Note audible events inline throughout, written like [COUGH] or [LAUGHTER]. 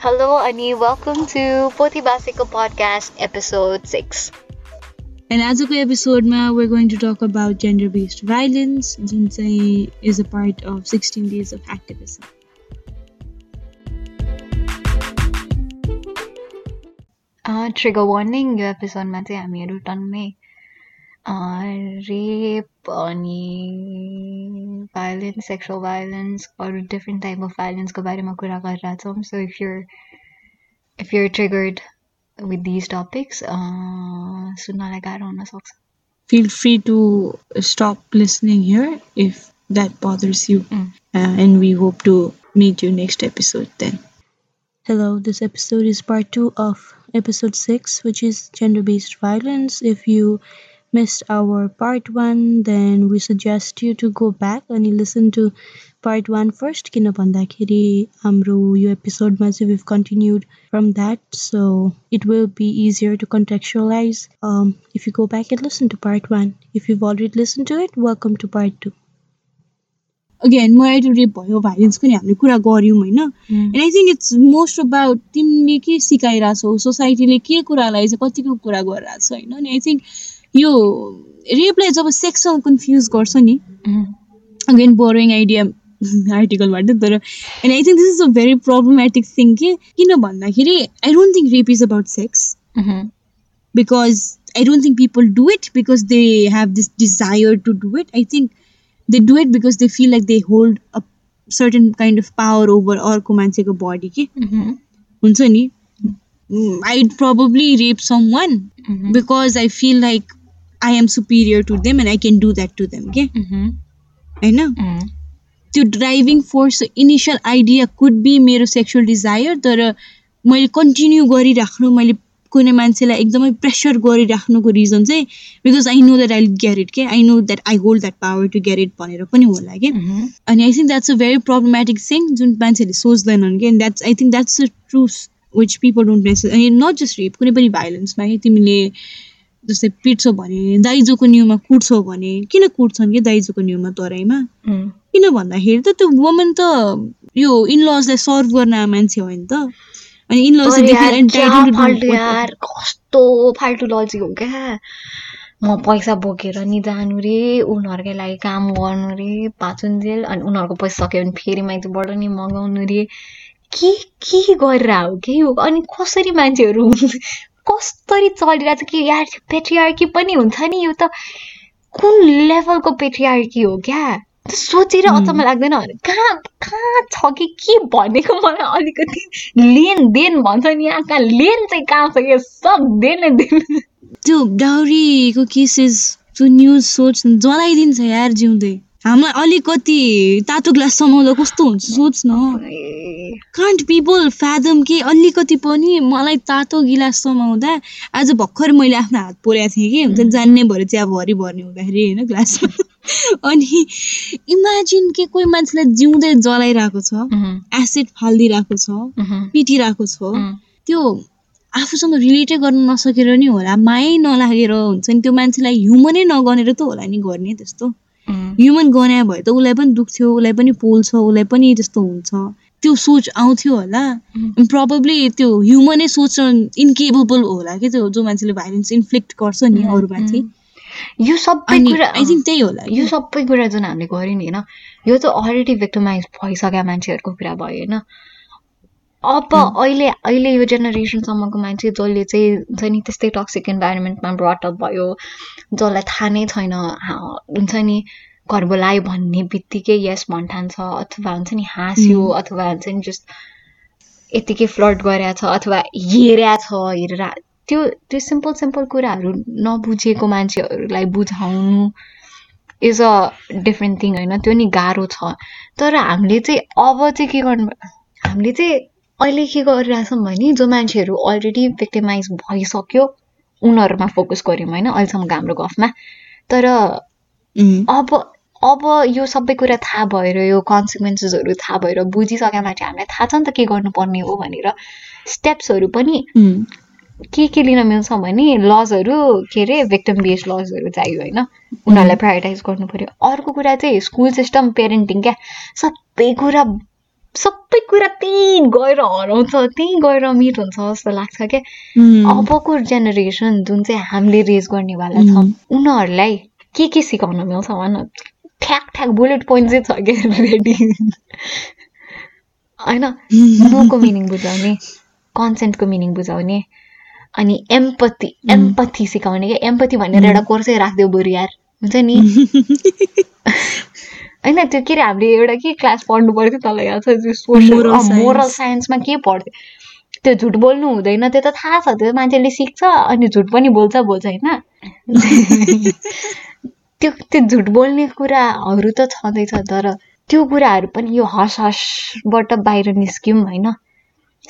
Hello, Ani. Welcome to Poti Basiko Podcast, Episode 6. And आजको एपिसोडमा we're going to talk about gender-based violence जुन चाहिँ is a part of 16 days of activism. Trigger warning यो एपिसोडमा चाहिँ हामीहरू टन्नै rape, any violence, sexual violence, or different type of violence ko bare magkura karatom. So if you're if you're triggered with these topics, uh, feel free to stop listening here if that bothers you. Mm. Uh, and we hope to meet you next episode then. Hello, this episode is part two of episode six, which is gender based violence. If you missed our part one, then we suggest you to go back and listen to part one first. किन भन्दाखेरि हाम्रो यो एपिसोडमा चाहिँ we've continued from that, so it will be easier to contextualize um, if you go back and listen to part one. If you've already listened to it, welcome to part two. Again marital rape भयो भाइलेन्सको नि हामीले कुरा गऱ्यौँ होइन and I think it's most about तिमीले के सिकाइरहेछौ सोसाइटीले के कुरालाई चाहिँ कतिको कुरा गरिरहेको छ होइन अनि आई थिङ्क यो रेपलाई जब सेक्सुअल कन्फ्युज गर्छ नि अगेन बोरिङ आइडिया आर्टिकल तर and I think this is a very problematic thing कि किन भन्दाखेरि I don't think rape is about sex because I don't think people do it because they have this desire to do it I think they do it because they feel like they hold a certain kind of power over अर्को मान्छेको body कि? Mm-hmm. हुन्छ नि? I probably rape someone because I feel like I am superior to them and I can do that to them के होइन त्यो driving force initial idea could be मेरो sexual desire तर मैले कन्टिन्यू गरिराख्नु मैले कुनै मान्छेलाई एकदमै प्रेसर गरिराख्नुको रिजन चाहिँ because I know that I get it के I know that I hold that power to get it भनेर पनि होला कि अनि I think that's a very problematic thing जुन मान्छेहरूले सोच्दैनन् कि that's I think that's the truth which people don't necessarily अनि नट जस्ट रेप कुनै पनि भाइलेन्समा कि तिमीले जस्तै पिट्छौ भने दाइजोको न्युमा कुट्छौ भने किन कुट्छन् कि दाइजोको न्युमा तराईमा? किन भन्दाखेरि त त्यो वुमन त यो इनलजलाई सर्भ गर्न मान्छे हो नि त। अनि कस्तो फाल्टु लजिक हो क्या? म पैसा बोकेर नि जानु रे उनीहरूकै लागि काम गर्नु रे पाचुन्जेल अनि उनीहरूको पैसा सक्यो भने फेरि माइतीबाट नि मगाउनु रे। के के गरेर हो के यो अनि कसरी मान्छेहरू कसरी चलिरहेको छ कि यार पेट्रियार्की पनि हुन्छ नि यो त कुन लेभलको पेट्रियार्की हो क्या? सोचेर. अचम्म लाग्दैन। कहाँ कहाँ छ कि के भनेको मलाई अलिकति लेनदेन भन्छ नि यहाँ। कहाँ लेन चाहिँ कहाँ छ यो सब देन देन। त्यो डाउरीको केसेस त्यो न्युज सोच जलाइदिन्छ यार जिउँदै। हामीलाई अलिकति तातो ग्लास समाउँदा कस्तो हुन्छ सोच न। कान्ट पिपल फ्यादम के अलिकति पनि मलाई तातो गिलास समाउँदा आज भर्खर मैले आफ्नो हात पोलेको थिएँ कि हुन्छ नि जान्ने भएर चाहिँ अब भरि भर्ने हुँदाखेरि होइन ग्लासमा। [LAUGHS] अनि इमेजिन के कोही मान्छेलाई जिउँदै जलाइरहेको छ एसिड फालिदिइरहेको छ पिटिरहेको छ त्यो आफूसँग रिलेटै गर्न नसकेर नि होला मायै नलागेर हुन्छ नि त्यो मान्छेलाई ह्युमनै नगनेर त होला नि गर्ने त्यस्तो। ह्युमन गनायो भए त उसलाई पनि दुख्थ्यो उसलाई पनि पोल्छ उसलाई पनि त्यस्तो हुन्छ। त्यो सोच आउँथ्यो होला। प्रब्लली त्यो ह्युमनै सोच्न इन्केपेबल होला कि त्यो जो मान्छेले भाइलेन्स इन्फ्लिक्ट गर्छ नि अरूमाथि। यो सबै कुरा आई थिङ्क त्यही होला यो सबै कुरा जुन हामीले गऱ्यौँ नि होइन? यो त अलरेडी भिक्टमाइज भइसकेका मान्छेहरूको कुरा भयो होइन? अब अहिले अहिले यो जेनेरेसनसम्मको मान्छे जसले चाहिँ हुन्छ नि त्यस्तै टक्सिक इन्भाइरोमेन्टमा ब्रटअप भयो जसलाई थाहा नै छैन हुन्छ नि। घर बोलायो भन्ने बित्तिकै यस भन्ठान्छ अथवा हुन्छ नि हाँस्यो. अथवा हुन्छ नि जस्ट यतिकै फ्लड गरेछ छ अथवा हेरेया छ हेरेर त्यो त्यो सिम्पल सिम्पल कुराहरू नबुझेको मान्छेहरूलाई बुझाउनु इज अ डिफ्रेन्ट थिङ होइन? त्यो नि गाह्रो छ। तर हामीले चाहिँ अब चाहिँ के गर्नु हामीले चाहिँ अहिले के गरिरहेछौँ भने जो मान्छेहरू अलरेडी भिक्टिमाइज भइसक्यो उनीहरूमा फोकस गऱ्यौँ होइन? अहिलेसम्मको हाम्रो गफमा। तर अब अब यो सबै कुरा थाहा भएर यो कन्सिक्वेन्सेसहरू थाहा भएर बुझिसकेमा चाहिँ हामीलाई थाहा छ नि त के गर्नुपर्ने हो भनेर स्टेप्सहरू पनि के के लिन मिल्छ भने लजहरू के अरे भिक्टम बेस्ड लजहरू चाहियो होइन। उनीहरूलाई प्रायोरिटाइज गर्नु पऱ्यो। अर्को कुरा चाहिँ स्कुल सिस्टम पेरेन्टिङ क्या। सबै कुरा सबै कुरा त्यहीँ गएर हराउँछ त्यहीँ गएर मिट हुन्छ जस्तो लाग्छ क्या। अबको जेनेरेसन जुन चाहिँ हामीले रेज गर्नेवाला छ उनीहरूलाई के के सिकाउन मिल्छ भन। ठ्याक ठ्याक बुलेट पोइन्ट चाहिँ छ क्या रेडी होइन [LAUGHS] नोको मिनिङ बुझाउने कन्सेन्टको मिनिङ बुझाउने अनि एम्पथी उम्. एम्पथी सिकाउने क्या एम्पथी भनेर एउटा कोर्सै राखिदियो बरु यार। हुन्छ नि? [LAUGHS] होइन त्यो के अरे हामीले एउटा के क्लास पढ्नु पर्थ्यो तँलाई याद छ. मोरल साइन्समा के पढ्थ्यो? त्यो झुट बोल्नु हुँदैन त्यो त थाहा छ त्यो मान्छेले सिक्छ अनि झुट पनि बोल्छ बोल्छ होइन? [LAUGHS] त्यो त्यो झुट बोल्ने कुराहरू त छँदैछ तर त्यो कुराहरू पनि यो हस हसबाट बाहिर निस्क्यौँ होइन।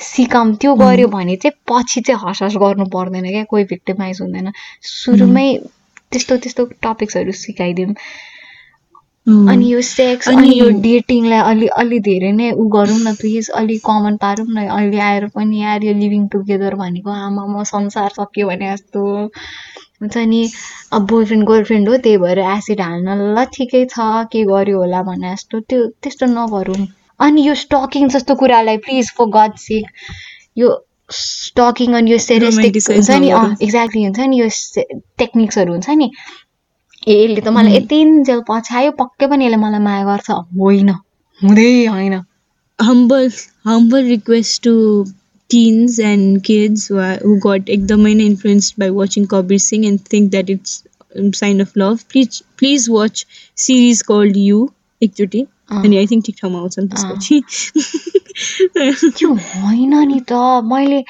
सिकाऊँ त्यो गऱ्यो भने चाहिँ पछि चाहिँ हस हस गर्नु पर्दैन क्या कोही भिक्टिमाइज हुँदैन। सुरुमै त्यस्तो त्यस्तो टपिक्सहरू सिकाइदिउँ। अनि यो सेक्स अनि- अनि यो डेटिङलाई अलि अलि धेरै नै उ गरौँ न प्लिज अलि कमन पारौँ न अहिले आएर पनि यार यो लिभिङ टुगेदर भनेको आमा म संसार सक्यो भने जस्तो। हुन्छ नि अब बोयफ्रेन्ड गर्लफ्रेन्ड हो त्यही भएर एसिड हाल्न ल ठिकै छ के गर्यो होला भने जस्तो त्यो त्यस्तो नगरौँ। अनि यो स्टकिङ जस्तो कुरालाई प्लिज फर गड सिक यो स्टकिङ अनि यो सेरेस्टिक हुन्छ नि। एक्ज्याक्टली हुन्छ नि यो टेक्निक्सहरू हुन्छ नि। ए यसले त मलाई. यति जेल पछायो पक्कै पनि यसले मलाई माया गर्छ। होइन। हुँदै होइन। Humble humble request to teens and kids who, are, who got ekdamai influenced by watching Kabir Singh and think that it's a sign of love. Please please watch series called You एकचोटि। अनि I think ठिक ठाउँमा आउँछ नि त्यसपछि त्यो होइन नि त मैले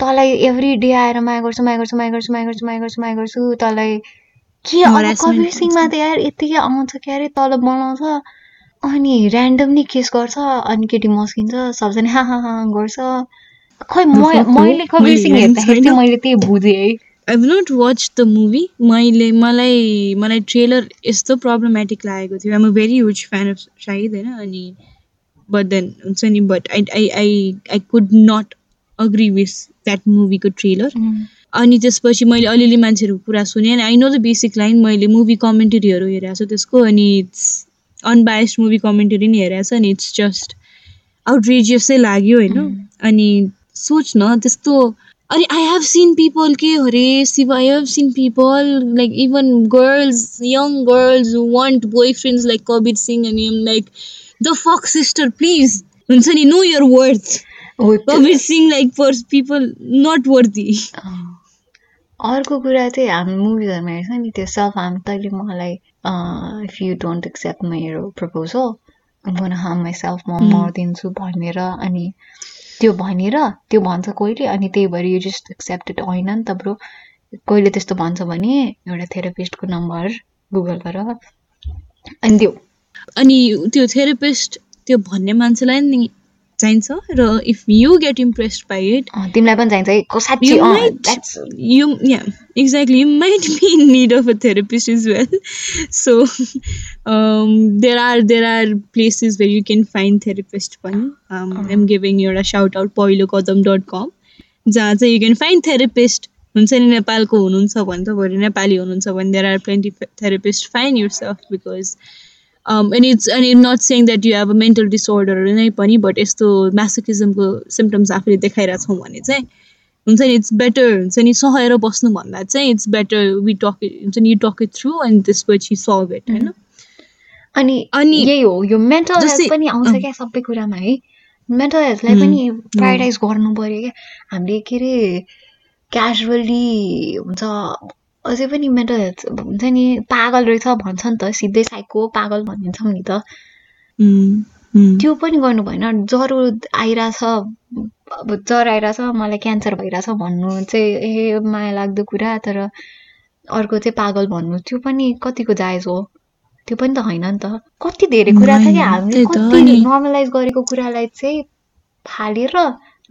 तँलाई एभ्री डे आएर माया गर्छु माया गर्छु माया गर्छु माया गर्छु माया गर्छु माया गर्छु तँलाई के कबिर सिंहमा त यार यत्तिकै आउँछ के अरे तल बनाउँछ अनि ऱ्यान्डमली केस गर्छ अनि केटी मस्किन्छ सबजना हा हा हा गर्छ खै म? मैले कबिर सिंह हेर्दाखेरि चाहिँ। मैले त्यही बुझेँ है I've not watched the movie. मैले मलाई मलाई ट्रेलर यस्तो प्रब्लमेटिक लागेको थियो I'm a very huge fan of Shahid होइन अनि बट देन हुन्छ नि but I I I I could not agree with that मुभीको trailer अनि त्यसपछि मैले अलिअलि मान्छेहरूको कुरा सुनेँ अनि I know the basic line मैले मुभी कमेन्ट्रीहरू हेरेको छु त्यसको अनि इट्स अनबायस्ड मुभी कमेन्ट्री नि हेरेको छ अनि इट्स जस्ट आउटरेजियसै लाग्यो होइन Mm. अनि सोच न त्यस्तो अनि आई हेभ सिन पिपल के अरे Shiva I have seen people like even girls young girls want boyfriends like Kabir Singh अनि am like the fuck sister please हुन्छ नि no you're worth Kabir Singh like for people not worthy. अर्को कुरा चाहिँ हामी मुभिजहरूमा हेर्छ नि त्यो सेल्फ हार्म तैँले मलाई इफ यु डोन्ट एक्सेप्ट मेरो प्रपोजल म हार्म माइ सेल्फ म. मरिदिन्छु भनेर अनि त्यो भनेर त्यो भन्छ कोहीले अनि त्यही भएर यो जस्ट एक्सेप्टेड होइन नि त ब्रो कोहीले त्यस्तो भन्छ भने एउटा थेरापिस्टको नम्बर गुगल गर। अनि त्यो। अनि त्यो थेरापिस्ट त्यो भन्ने मान्छेलाई नि चाहिन्छ र if you get impressed by it you exactly be in need of a therapist is well so there are there are places where you can find therapist पनि. आई एम गिभिङ एउटा shout out पहिलो कदम dot कम जहाँ चाहिँ you can find therapist हुन्छ नि नेपालको हुनुहुन्छ भने तपाईँहरू नेपाली हुनुहुन्छ भने there are plenty therapist find yourself because and it's and I'm not saying that you have a mental disorder नै पनि बट यस्तो म्यासोकिजमको सिम्टम्स आफूले देखाइरहेछौँ भने चाहिँ हुन्छ नि इट्स बेटर हुन्छ नि सहेर बस्नुभन्दा चाहिँ इट्स बेटर वी टक हुन्छ नि यु टक इट थ्रु अनि त्यसपछि सल्भ इट होइन? अनि अनि- यही हो यो मेन्टल हेल्थ पनि आउँछ अँ। क्या सबै कुरामा है? मेन्टल हेल्थलाई उम्, पनि प्रायोरिटाइज गर्नु पर्यो क्या। हामीले के अरे क्याजुअली हुन्छ अझै पनि हेल्थ हुन्छ नि पागल रहेछ भन्छ नि त सिधै साइको पागल भनिदिन्छौँ नि त त्यो पनि गर्नु भएन ज्वरो आइरहेछ अब ज्वरो आइरहेछ मलाई क्यान्सर भइरहेछ भन्नु चाहिँ ए माया लाग्दो कुरा तर अर्को चाहिँ पागल भन्नु त्यो पनि कतिको जायज हो त्यो पनि त होइन नि त कति धेरै कुरा छ कि हामीले कति नर्मलाइज गरेको कुरालाई चाहिँ फालेर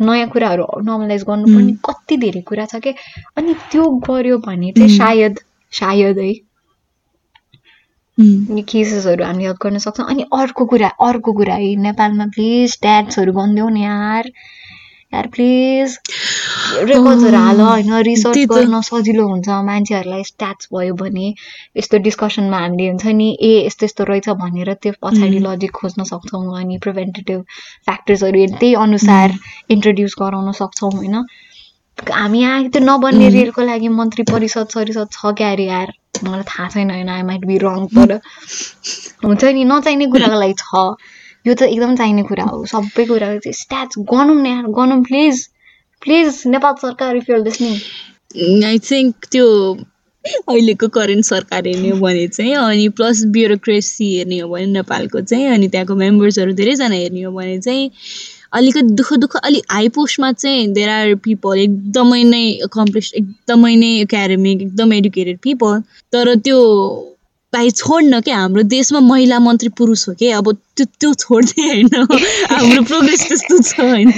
नयाँ कुराहरू नर्मलाइज गर्नुपर्ने कति धेरै कुरा छ कि? अनि त्यो गर्यो भने चाहिँ. सायद सायद है। यो केसेसहरू हामीले हेल्प गर्न सक्छौँ। अनि अर्को कुरा अर्को कुरा है। नेपालमा प्लिज ट्याक्सहरू गनिदेऊ न यार। यार प्लिज रेकर्ड्सहरू हाल होइन? रिसर्च। गर्न सजिलो हुन्छ मान्छेहरूलाई। स्ट्याट्स भयो भने यस्तो डिस्कसनमा हामीले हुन्छ नि ए यस्तो यस्तो रहेछ भनेर त्यो पछाडि लजिक खोज्न सक्छौँ अनि प्रिभेन्टेटिभ फ्याक्टर्सहरू त्यही अनुसार इन्ट्रोड्युस गराउन सक्छौँ होइन? हामी यहाँ त्यो नबन्ने. रेलको लागि मन्त्री परिषद सरिषद छ क्या अरे यार? मलाई थाहा छैन होइन? आई माइट बी रङ तर [LAUGHS] हुन्छ नि नचाहिने कुराको लागि छ। यो त एकदम चाहिने कुरा हो। सबै कुरा स्ट्याट्स गनौँ न गनौँ प्लिज प्लिज नेपाल सरकार इफ लिसनिङ आई थिङ्क त्यो अहिलेको करेन्ट सरकार हेर्ने हो भने चाहिँ अनि प्लस ब्युरोक्रेसी हेर्ने हो भने नेपालको चाहिँ अनि त्यहाँको मेम्बर्सहरू धेरैजना हेर्ने हो भने चाहिँ अलिकति दुःख दुःख अलिक हाई पोस्टमा चाहिँ देयर आर पिपल एकदमै नै एकम्प्लिस एकदमै नै एकाडेमिक एकदम एडुकेटेड पिपल तर त्यो भाइ छोड्न क्या हाम्रो देशमा महिला मन्त्री पुरुष हो कि? अब त्यो त्यो छोड्दै होइन। हाम्रो प्रोग्रेस त्यस्तो छ होइन।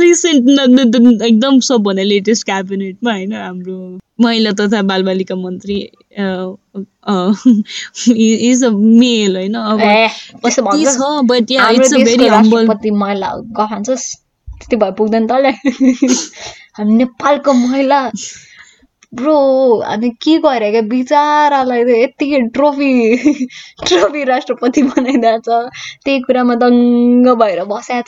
रिसेन्ट एकदम सबभन्दा लेटेस्ट क्याबिनेटमा होइन हाम्रो महिला तथा बालबालिका मन्त्री इज अ मेल होइन। अब कति छ but yeah it's a very humble राष्ट्रपति महिला गफान्छस् त्यति भए पुग्दैन तँलाई। [LAUGHS] हामी नेपालको महिला। ब्रो हामी के गरे क्या बिचारालाई त यत्तिकै ट्रोफी ट्रोफी राष्ट्रपति बनाइदिएको छ त्यही कुरामा दङ्ग भएर बस्या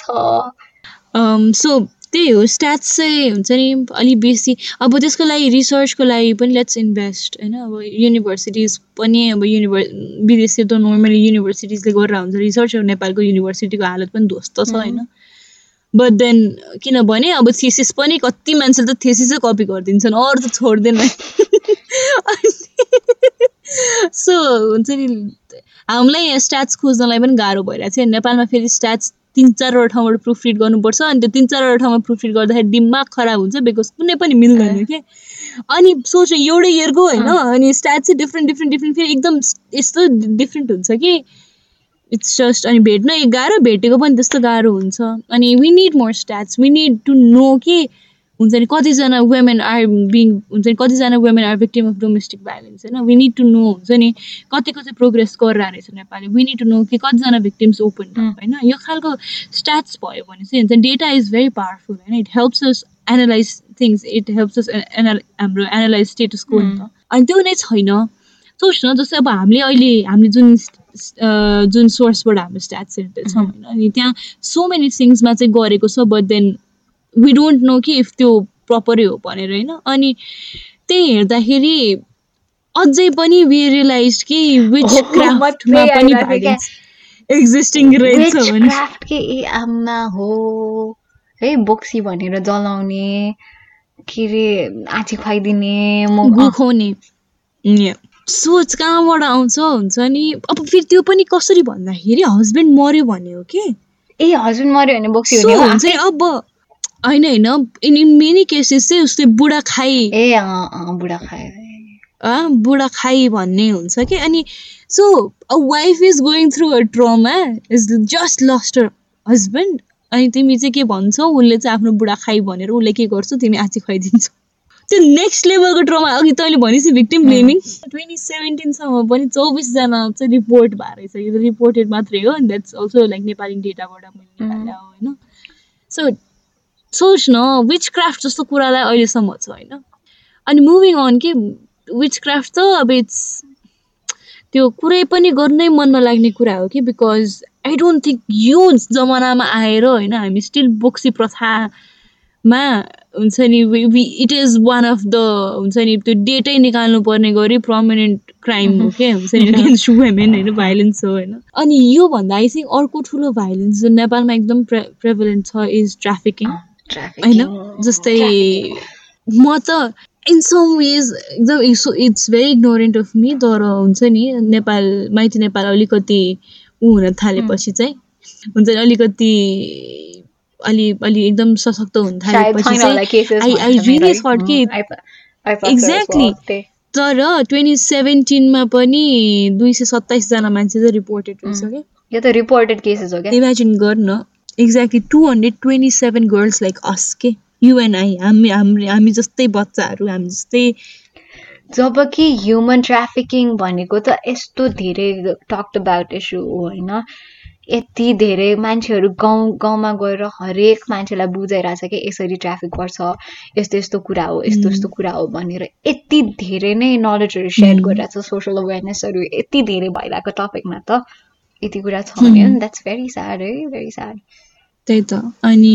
सो त्यही हो स्ट्याट्स चाहिँ हुन्छ नि अलिक बेसी अब त्यसको लागि रिसर्चको लागि पनि लेट्स इन्भेस्ट होइन अब युनिभर्सिटिज पनि अब युनिभर् विदेशी त नर्मली युनिभर्सिटिजले गरेर हुन्छ रिसर्च नेपालको युनिभर्सिटीको हालत पनि ध्वस्त छ होइन बट देन किनभने अब थेसिस पनि कति मान्छेले त थेसिसै कपी गरिदिन्छन् अरू त छोड्दैन। [LAUGHS] सो हुन्छ नि हामीलाई यहाँ स्ट्याट्स खोज्नलाई पनि गाह्रो भइरहेको छ। नेपालमा फेरि स्ट्याट्स तिन चारवटा ठाउँबाट प्रुफ रिड गर्नुपर्छ अनि त्यो तिन चारवटा ठाउँमा प्रुफ रिड गर्दाखेरि दिमाग खराब हुन्छ बिकज कुनै पनि मिल्दैन क्या। अनि सोच एउटै इयरको होइन अनि स्ट्याट चाहिँ डिफ्रेन्ट डिफ्रेन्ट डिफ्रेन्ट फेरि एकदम यस्तो डिफ्रेन्ट हुन्छ कि इट्स जस्ट अनि भेट्न एक गाह्रो भेटेको पनि त्यस्तो गाह्रो हुन्छ। अनि we need more stats we need to know कि हुन्छ नि कतिजना वुमेन आर बिङ हुन्छ नि कतिजना women are victim of domestic violence होइन? वी निड टु नो हुन्छ नि कतिको चाहिँ प्रोग्रेस गरिरहेको रहेछ नेपालले। वी निड टु नो कि कतिजना भिक्टिम्स ओपन होइन? यो खालको स्ट्याट्स भयो भने चाहिँ हुन्छ डेटा इज भेरी पावरफुल होइन? It helps us analyze things it helps us ana हाम्रो एनालाइज स्टेटसको नि त। अनि त्यो नै छैन। सोच न जस्तै अब हामीले अहिले हामीले जुन जुन सोर्सबाट हाम्रो स्ट्याट्स हेर्दैछौँ होइन अनि त्यहाँ सो मेनी थिङ्समा चाहिँ गरेको छ but then we don't know कि इफ त्यो प्रपरै हो भनेर होइन? अनि त्यही हेर्दाखेरि अझै पनि वी रियलाइज कि विच क्राफ्टमा पनि एक्जिस्टिङ रहेछ क्राफ्ट के ए आमा हो? है बोक्सी भनेर जलाउने के अरे आँची खुवाइदिने म गुखाउने. सोच कहाँबाट आउँछ? हुन्छ नि। अब फेरि त्यो पनि कसरी भन्दाखेरि हस्बेन्ड मऱ्यो भने हो कि? ए हस्बेन्ड मऱ्यो भने बोक्सी हुन्छ नि अब होइन होइन। इन इन मेनी केसेस चाहिँ उसले बुढा खाइ ए बुढा अँ, बुढा खाइ भन्ने हुन्छ कि? अनि so a wife is going through a trauma is just lost or husband अनि तिमी चाहिँ के भन्छौ? उसले चाहिँ आफ्नो बुढा खाइ भनेर उसले के गर्छौ? तिमी आँची खुवाइदिन्छौ। त्यो नेक्स्ट लेभलको ट्रमा अघि तैँले भनेपछि भिक्टिम ब्लेमिङ ट्वेन्टी सेभेन्टिनसम्म पनि चौबिसजना चाहिँ रिपोर्ट भएको रहेछ यो त रिपोर्टेड मात्रै हो अनि द्याट्स अल्सो लाइक नेपाली डेटाबाट मैले होइन सो सोच न विच क्राफ्ट जस्तो कुरालाई अहिलेसम्म छ होइन? अनि मुभिङ अन के विच क्राफ्ट त अब इट्स त्यो कुरै पनि गर्नै मन नलाग्ने कुरा हो कि? बिकज आई डोन्ट थिङ्क यो जमानामा आएर होइन हामी स्टिल बोक्सी प्रथामा हुन्छ नि it is one of the हुन्छ नि त्यो डेटै निकाल्नु पर्ने गरी प्रमिनेन्ट क्राइम हो क्या हुन्छ नि [LAUGHS] अगेन्स्ट वुमेन होइन भाइलेन्स हो होइन। अनि योभन्दा आई थिङ्क अर्को ठुलो भाइलेन्स जुन नेपालमा एकदम प्रे प्रेभलेन्ट छ इज ट्राफिकिङ होइन? जस्तै म त इन सम वेज एकदम it's very ignorant of me तर हुन्छ नि नेपाल माइती नेपाल अलिकति ऊ हुन थालेपछि चाहिँ हुन्छ नि अलिकति अलि अलि एकदम सशक्त हुन थालेपछि कि- Exactly. तर ट्वेन्टी सेभेन्टिनमा पनि दुई सय सत्ताइसजना मान्छे चाहिँ रिपोर्टेड रहेछ क्या यो त रिपोर्टेड केसेस हो क्या? इमेजिन गर्न। Exactly two hundred twenty seven girls like us के युएनआई हामी हामी हामी जस्तै बच्चाहरू हामी जस्तै जबकि ह्युमन ट्राफिकिङ भनेको त यस्तो धेरै टक्ड अबाउट इस्यु हो होइन? यति धेरै मान्छेहरू गाउँ गाउँमा गएर हरेक मान्छेलाई बुझाइरहेछ कि यसरी ट्राफिक पर्छ यस्तो यस्तो कुरा हो यस्तो यस्तो कुरा हो भनेर यति धेरै नै नलेजहरू सेयर. गरिरहेछ सोसियल अवेरनेसहरू यति धेरै भइरहेको टपिकमा त। यति कुरा छ भने. द्याट्स भेरी स्याड है भेरी स्याड त्यही त। अनि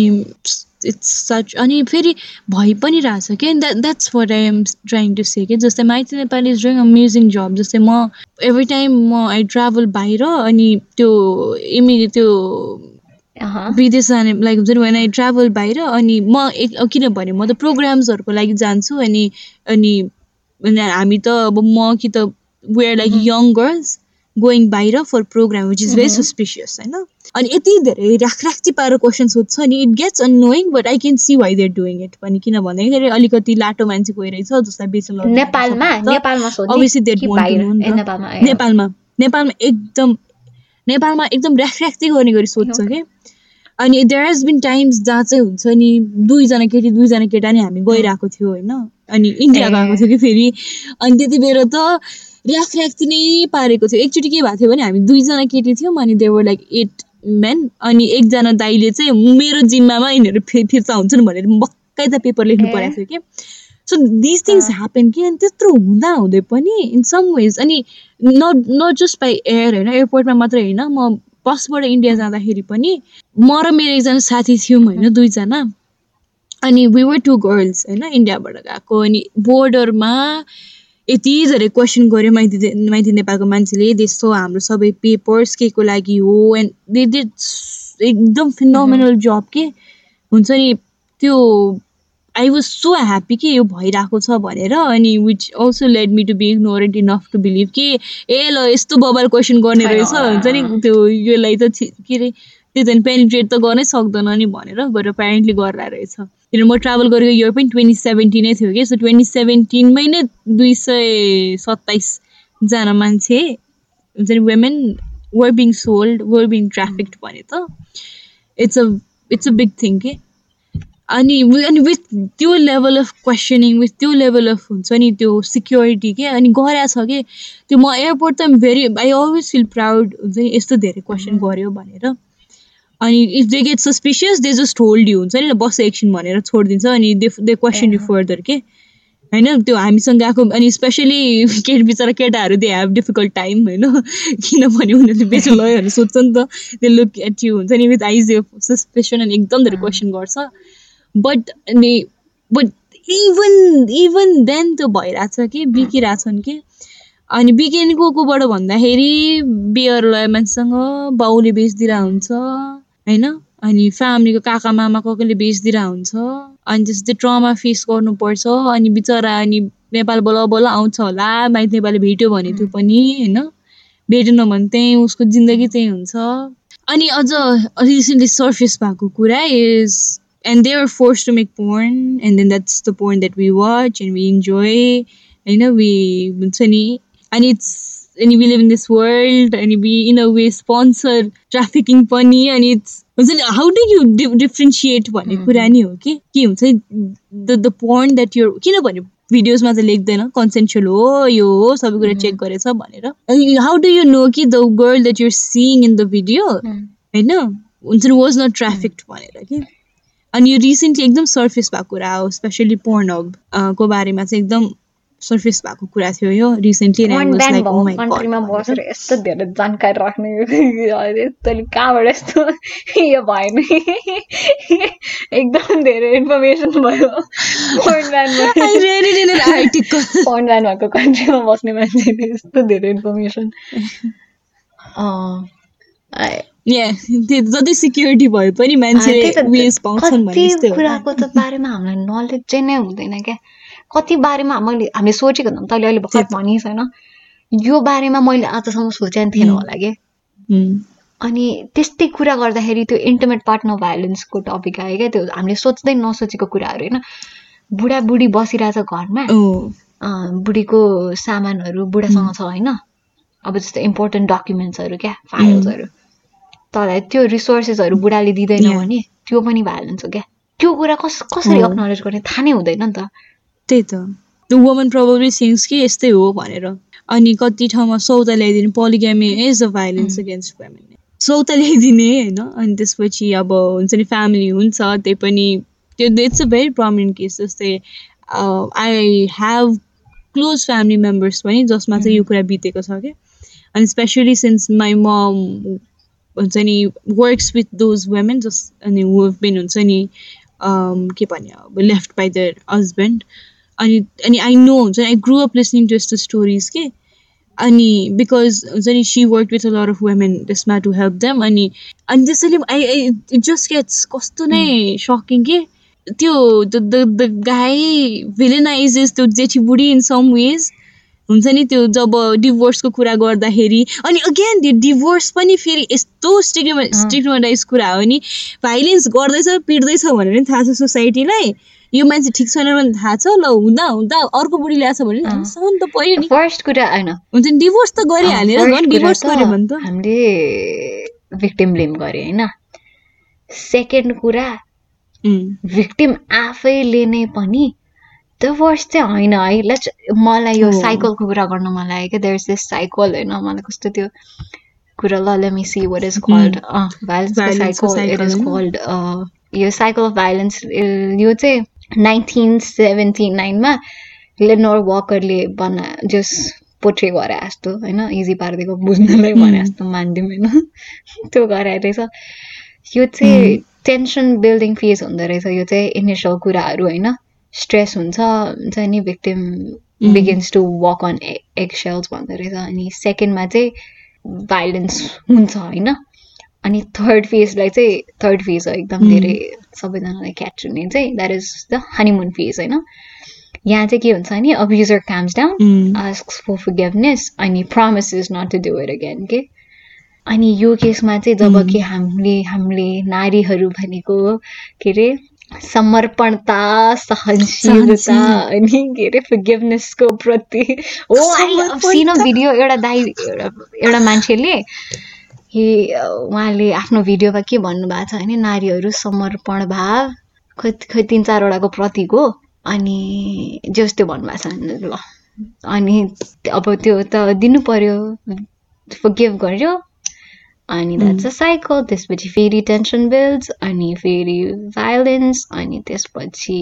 इट्स सच अनि फेरि भइ पनि रहेछ कि? That that's what I am trying to say कि? जस्तै Maiti Nepali is doing amazing जब जस्तै म एभ्री टाइम म आई ट्राभल बाहिर अनि त्यो इमिडिएट त्यो विदेश जाने लाइक हुन्छ नि वेन आई ट्राभल बाहिर अनि म एक किनभने म त प्रोग्राम्सहरूको लागि जान्छु अनि अनि हामी त अब म कि त we're like young girls going बाहिर for program which is very. Suspicious होइन अनि यति धेरै राख राख्ती पारेर क्वेसन सोध्छ नि it gets annoying but I can see why they're doing it पनि किन भन्दाखेरि अलिकति लाटो मान्छे गइरहेछ जसलाई बेच्न नेपालमा। नेपालमा एकदम नेपालमा एकदम ऱ्याख्राख्ती गर्ने गरी सोध्छ. कि अनि देयर हेज बिन टाइम्स जहाँ चाहिँ हुन्छ नि दुईजना केटी दुईजना केटा नि हामी गइरहेको थियो होइन? अनि इन्डिया। गएको थियो कि फेरि? अनि त्यति बेला त ऱ्याख्राख्ती नै पारेको थियो एकचोटि के भएको थियो भने हामी दुईजना केटी थियौँ अनि देवर लाइक एट मेन अनि एकजना दाइले चाहिँ मेरो जिम्मामा यिनीहरू फि फिर्ता हुन्छन् भनेर बक्कै त पेपर लेख्नु। परेको थियो कि सो दिस थिङ्स। ह्यापन कि अनि त्यत्रो हुँदा हुँदै पनि इन सम वेज अनि not not just by air होइन एयरपोर्टमा मात्रै होइन म बसबाट इन्डिया जाँदाखेरि पनि म र मेरो एकजना साथी थियौँ होइन दुईजना अनि वी वर टु गर्ल्स होइन इन्डियाबाट गएको अनि बोर्डरमा यति धेरै क्वेसन गऱ्यो माइती माइती नेपालको मान्छेले त्यस्तो हाम्रो सबै पेपर्स के को लागि हो एन्ड दे डिड एकदम फिनोमिनल जब के। हुन्छ नि त्यो आई वाज सो ह्याप्पी कि यो भइरहेको छ भनेर अनि which also led me to be ignorant enough to believe कि ए ल यस्तो बबाल क्वेसन गर्ने रहेछ। हुन्छ नि त्यो यसलाई त के अरे त्यो झन् पेनिट्रेट त गर्नै सक्दैन नि भनेर बट प्यारेन्टली गरेर रहेछ। किनभने म ट्राभल गरेको इयर पनि ट्वेन्टी सेभेन्टिनै थियो कि? सो ट्वेन्टी सेभेन्टिनमै नै दुई सय सत्ताइसजना मान्छे हुन्छ नि women were being sold were being trafficked भने त। It's a it's a big thing के अनि अनि विथ त्यो लेभल अफ क्वेसनिङ विथ त्यो लेभल अफ हुन्छ नि त्यो सिक्योरिटी के अनि गरा छ कि त्यो म एयरपोर्ट त very I always feel proud हुन्छ नि यस्तो धेरै क्वेसन गऱ्यो भनेर। अनि if they get suspicious they just hold you हुन्छ नि ल बस एकछिन भनेर छोडिदिन्छ अनि they they question you. Further के? होइन त्यो हामीसँग गएको अनि स्पेसली [LAUGHS] केट बिचरा केटाहरू दे हेभ डिफिकल्ट टाइम होइन? [LAUGHS] किनभने उनीहरूले बेच्नु लयो भनेर सोध्छ नि त। दे लुक एट यु हुन्छ नि विथ आइज सस्पेसन अनि एकदम धेरै। क्वेसन गर्छ। बट अनि बट इभन इभन देन त्यो भइरहेछ कि? बिकिरहेछन् कि? अनि बिकेनको कोबाट भन्दाखेरि बियर लय मान्छेसँग बाउले बेचिदिरहेको हुन्छ। होइन? अनि फ्यामिलीको काका मामा कसैले बेचिदिरहेको हुन्छ? अनि त्यस्तै ट्रमा फेस गर्नुपर्छ। अनि बिचरा अनि नेपाल बल्ल बल्ल आउँछ होला। माइती नेपाली भेट्यो भने त्यो पनि होइन? भेटेन भने त्यहीँ उसको जिन्दगी त्यही हुन्छ। अनि अझ रिसेन्टली सर्फेस भएको कुरा is and they are force to make porn and then that's the porn that we watch and we enjoy होइन? वी हुन्छ नि? अनि इट्स अनि we live in this world अनि we in a way sponsor trafficking पनि अनि it's हुन्छ नि how do you di differentiate भन्ने. कुरा नि हो कि के हुन्छ the the porn that you're किनभने भिडियोजमा त लेख्दैन कन्सेन्सुअल हो यो हो सबै कुरा. चेक गरेछ भनेर हाउ डु यु नो कि the girl that you're seeing in the video. होइन हुन्छ नि वाज नट ट्राफिक्ड भनेर कि अनि यो रिसेन्टली एकदम सर्फेस भएको कुरा हो स्पेसली पोर्न को बारेमा चाहिँ एकदम सर्फेस भएको कुरा थियो यो रिसेन्टली कन्ट्रीमा बसेर यस्तो धेरै जानकारी राख्ने तैँले कहाँबाट यस्तो यो भयो नि एकदम धेरै इन्फर्मेसन भयो ब्यान ब्यान भएको कन्ट्रीमा बस्ने मान्छेले यस्तो धेरै इन्फर्मेसन जति सिक्युरिटी भए पनि मान्छेले कुराको त बारेमा हामीलाई नलेज चाहिँ नै हुँदैन क्या कति बारेमा मैले हामीले सोचेको त तैँले अहिले भर्खर। भनिस् होइन यो बारेमा मैले आजसम्म सोचेको थिएन। होला कि। अनि त्यस्तै कुरा गर्दाखेरि त्यो इन्टिमेट पार्टनर भाइलेन्सको टपिक आयो क्या त्यो हामीले सोच्दै नसोचेको कुराहरू होइन। बुढाबुढी बसिरहेछ घरमा। बुढीको सामानहरू बुढासँग छ होइन। अब जस्तो इम्पोर्टेन्ट डकुमेन्ट्सहरू क्या फाइल्सहरू तर त्यो रिसोर्सेसहरू बुढाले दिँदैन. भने त्यो पनि भाइलेन्स हो क्या। त्यो कुरा कस कसरी। अक्नोलेज गर्ने? थाहा नै हुँदैन नि त। त्यही त। द वुमन प्रोबब्ली थिङ्स कि यस्तै हो भनेर। अनि कति ठाउँमा सौदा ल्याइदिने polygamy is a violence Mm. Against women सौता ल्याइदिने होइन? अनि त्यसपछि अब हुन्छ नि फ्यामिली हुन्छ त्यही पनि त्यो it's a very prominent case जस्तै I have close family members पनि जसमा चाहिँ यो कुरा बितेको छ क्या। अनि स्पेसली सिन्स माई मम हुन्छ नि वर्क्स विथ दोज वुमेन जस अनि वु बिन हुन्छ नि के भन्यो अब लेफ्ट बाई दर हस्बेन्ड अनि अनि आई नो हुन्छ नि I grew up listening to यस्तो स्टोरिज के अनि बिकज हुन्छ नि she work with a lot of women त्यसमा टु हेल्प देम अनि अनि त्यसैले I I it just gets कस्तो नै सकिङ के? त्यो द द गाई भिलेनाइजेस त्यो जेठी बुढी इन सम वेज हुन्छ नि त्यो जब डिभोर्सको कुरा गर्दाखेरि अनि अगेन त्यो डिभोर्स पनि फेरि यस्तो स्टिग्मा स्टिग्माटाइज कुरा हो नि भाइलेन्स गर्दैछ पिट्दैछ भनेर पनि थाहा छ सोसाइटीलाई यो मान्छे ठिक छैन भने थाहा छ ल हुँदा हुँदा अर्को बुढी ल्याएको छ भने त पर्यो नि। फर्स्ट कुरा होइन। हुन्छ नि डिभोर्स त गरिहालेर झन् डिभोर्स गर्यो भने त। हामीले भिक्टिम ब्लेम गरे होइन। सेकेन्ड कुरा भिक्टिम आफैले नै पनि डिभोर्स चाहिँ होइन है। लेट्स मलाई यो साइकलको कुरा गर्न मन लाग्यो क्या देयर इज दिस साइकल होइन मलाई कस्तो त्यो कुरा ल let me see what is called भाइलेन्सको cycle it is called यो साइकल अफ भाइलेन्स यो चाहिँ नाइन्टिन सेभेन्टी नाइनमा लेनोर वकरले बना जस पोट्रे गरे जस्तो होइन इजी पारिदिएको बुझ्नलाई भने जस्तो मानिदिउँ होइन [LAUGHS] त्यो गराएर रहेछ। यो चाहिँ टेन्सन बिल्डिङ फेज हुँदो रहेछ यो चाहिँ इनिसियल कुराहरू होइन स्ट्रेस हुन्छ हुन्छ नि victim begins to walk on eggshells भन्दो रहेछ अनि सेकेन्डमा चाहिँ भाइलेन्स हुन्छ होइन। अनि थर्ड फेजलाई चाहिँ थर्ड फेज हो एकदम धेरै सबैजनालाई क्याच हुने चाहिँ that is the honeymoon phase होइन? यहाँ चाहिँ के हुन्छ नि abuser comes down ask for forgiveness अनि promise is not to do it again के अनि यो केसमा चाहिँ जब कि हामीले हामीले नारीहरू भनेको के अरे समर्पणता सहनशीलता अनि के अरे फर्गिभनेसको प्रति। हो सिन भिडियो एउटा दाइ एउटा एउटा मान्छेले उहाँले आफ्नो भिडियोमा के भन्नुभएको छ भने नारीहरू समर्पण भाव खै खै तिन चारवटाको प्रतीक हो अनि जस त्यो भन्नुभएको छ ल। अनि अब त्यो त दिनु पर्यो गिभ गर्यो अनि द्याट्स अ साइकल त्यसपछि फेरि टेन्सन बिल्ड्स अनि फेरि भाइलेन्स अनि त्यसपछि